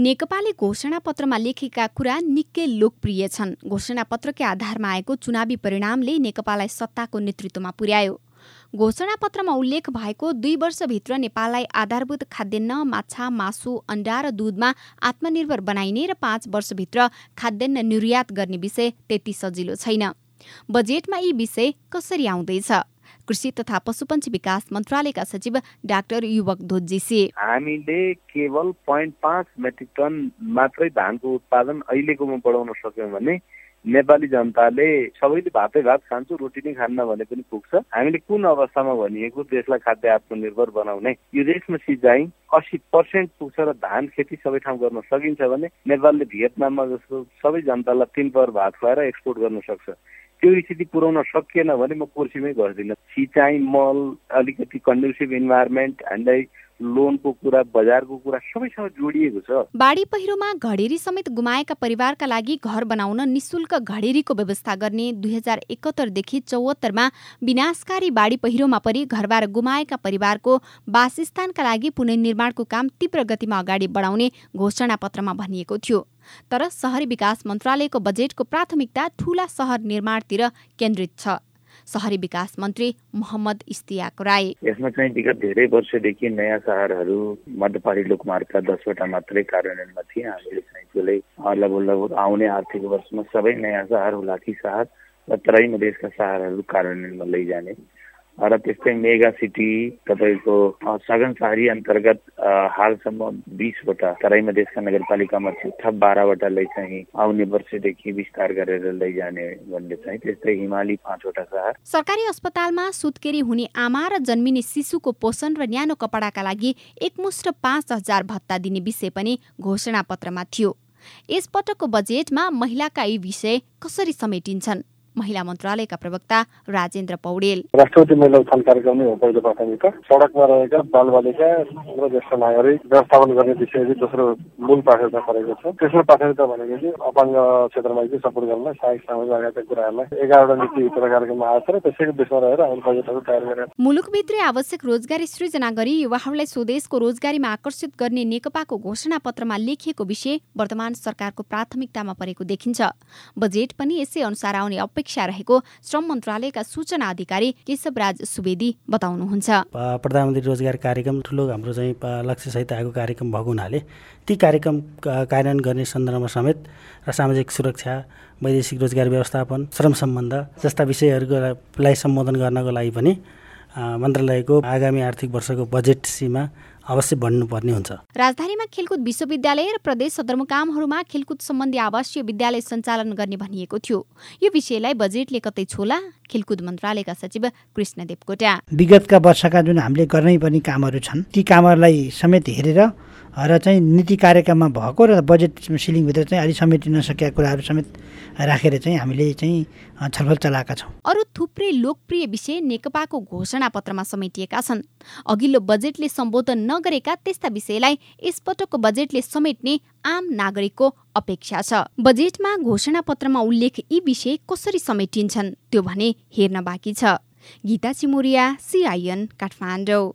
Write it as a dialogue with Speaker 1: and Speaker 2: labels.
Speaker 1: नेकपाले घोषणापत्रमा लेखेका कुरा निकै लोकप्रिय छन्। घोषणापत्रकै आधारमा आएको चुनावी परिणामले नेकपालाई सत्ताको नेतृत्वमा पुर्यायो। घोषणापत्रमा उल्लेख भएको दुई वर्षभित्र नेपाललाई आधारभूत खाद्यान्न माछा मासु अन्डा र दुधमा आत्मनिर्भर बनाइने र पाँच वर्षभित्र खाद्यान्न निर्यात गर्ने विषय त्यति सजिलो छैन। बजेटमा यी विषय कसरी आउँदैछ? कृषि तथा पशुपन्छी विकास मन्त्रालयका सचिव डाक्टर युवक धोजी
Speaker 2: हामीले केवल पोइन्ट पाँच मेट्रिक टन मात्रै धानको उत्पादन अहिलेकोमा बढाउन सक्यौँ भने नेपाली जनताले सबैले भातै भात खान्छु रोटी नै खान्न भने पनि पुग्छ। हामीले कुन अवस्थामा भनिएको देशलाई खाद्य आत्मनिर्भर बनाउने? यो देशमा सिँचाइ अस्सी पर्सेन्ट पुग्छ र धान खेती सबै ठाउँ गर्न सकिन्छ भने नेपालले भियतनाममा जस्तो सबै जनतालाई तिन पर भात खुवाएर एक्सपोर्ट गर्न सक्छ। त्यो स्थिति पुर्याउन सकिएन भने म कुर्सीमै गर्दिनँ। सिँचाइ मल अलिकति कन्ड्युसिभ इन्भाइरोमेन्ट हामीलाई लोनको कुरा बजारको कुरा सबैसँग जोडिएको छ।
Speaker 1: बाढी पहिरोमा घडेरी समेत गुमाएका परिवारका लागि घर बनाउन निशुल्क घडेरीको व्यवस्था गर्ने दुई हजार एकहत्तरदेखि चौहत्तरमा विनाशकारी बाढी पहिरोमा परि घरबार गुमाएका परिवारको वासस्थानका लागि पुनर्निर्माणको काम तीव्र गतिमा अगाडि बढाउने घोषणापत्रमा भनिएको थियो। तर सहरी विकास मन्त्रालयको बजेटको प्राथमिकता ठूला सहर निर्माणतिर केन्द्रित छ। सहरी विकास मन्त्री मोहम्मद इस्तियाक राई
Speaker 3: यसमा चाहिँ विगत धेरै वर्षदेखि नयाँ सहरहरू मध्यपहाडी लोकमार्गका दसवटा मात्रै कार्यान्वयनमा थिए। हामीले चाहिँ त्यसले लगभग लगभग आउने आर्थिक वर्षमा सबै नयाँ सहर हुलाकी सहर र तराई मधेसका सहरहरू कार्यान्वयनमा लैजाने। र त्यस्तै मेगा सिटी तपाईँको सघन सहरी अन्तर्गत हालसम्म बिसवटा तराई मधेसका नगरपालिकामा थप बाह्रवटालाई चाहिँ आउने वर्षदेखि विस्तार गरेर लैजाने भन्ने चाहिँ त्यस्तै हिमाली पाँचवटा सहर।
Speaker 1: सरकारी अस्पतालमा सुत्केरी हुने आमा र जन्मिने शिशुको पोषण र न्यानो कपडाका लागि एकमुष्ट पाँच हजार भत्ता दिने विषय पनि घोषणा पत्रमा थियो। यसपटकको बजेटमा महिलाका यी विषय कसरी समेटिन्छन्? महिला मन्त्रालयका प्रवक्ता राजेन्द्र पौडेल।
Speaker 4: राष्ट्रपति महिला उत्थान कार्यक्रम नै हो पहिलो प्राथमिकता सडकमा रहेका बालबालिका र ज्येष्ठ नागरिक व्यवस्थापन गर्ने विषय चाहिँ दोस्रो मूल प्राथमिकता परेको छ। तेस्रो प्राथमिकता भनेको चाहिँ अपाङ्ग क्षेत्रमा चाहिँ सपोर्ट गर्नलाई सहायक सामाजिक लगायतका कुराहरूलाई एघारवटा नीति कार्यक्रममा आएको र त्यसैको देशमा रहेर हामीले बजेटहरू तयार गरेर।
Speaker 1: मुलुकभित्रै आवश्यक रोजगारी सृजना गरी युवाहरूलाई स्वदेशको रोजगारीमा आकर्षित गर्ने नेकपाको घोषणा पत्रमा लेखिएको विषय वर्तमान सरकारको प्राथमिकतामा परेको देखिन्छ। बजेट पनि यसै अनुसार आउने अपेक्षा रहेको श्रम मन्त्रालयका सूचना अधिकारी केशवराज सुवेदी बताउनुहुन्छ।
Speaker 5: प्रधानमन्त्री रोजगार कार्यक्रम ठुलो हाम्रो चाहिँ लक्ष्यसहित आएको कार्यक्रम भएको हुनाले ती कार्यक्रम कार्यान्वयन गर्ने सन्दर्भमा समेत र सामाजिक सुरक्षा वैदेशिक रोजगार व्यवस्थापन श्रम सम्बन्ध जस्ता विषयहरूलाई सम्बोधन गर्नको लागि पनि मन्त्रालयको आगामी आर्थिक वर्षको बजेट सीमा अवश्य बढ्नुपर्ने हुन्छ।
Speaker 1: राजधानीमा खेलकुद विश्वविद्यालय र प्रदेश सदरमुकामहरूमा खेलकुद सम्बन्धी आवासीय विद्यालय सञ्चालन गर्ने भनिएको थियो। यो विषयलाई बजेटले कतै छोला खेलकुद मन्त्रालयका सचिव कृष्ण देवकोटा।
Speaker 6: विगतका वर्षका जुन हामीले गर्नै पर्ने कामहरू छन् ती कामहरूलाई समेत हेरेर र चाहिँ नीति कार्यक्रममा भएको र बजेट सिलिङभित्र चाहिँ अलि समेटिन नसकेका कुराहरू समेत राखेर चाहिँ हामीले चाहिँ छलफल चलाएका छौँ।
Speaker 1: अरू थुप्रै लोकप्रिय विषय नेकपाको घोषणा पत्रमा समेटिएका छन्। अघिल्लो बजेटले सम्बोधन नगरेका त्यस्ता विषयलाई यसपटकको बजेटले समेट्ने आम नागरिकको अपेक्षा छ। बजेटमा घोषणा पत्रमा उल्लेख यी विषय कसरी समेटिन्छन् त्यो भने हेर्न बाँकी छ। गीता चिमुरिया सिआइएन काठमाडौँ।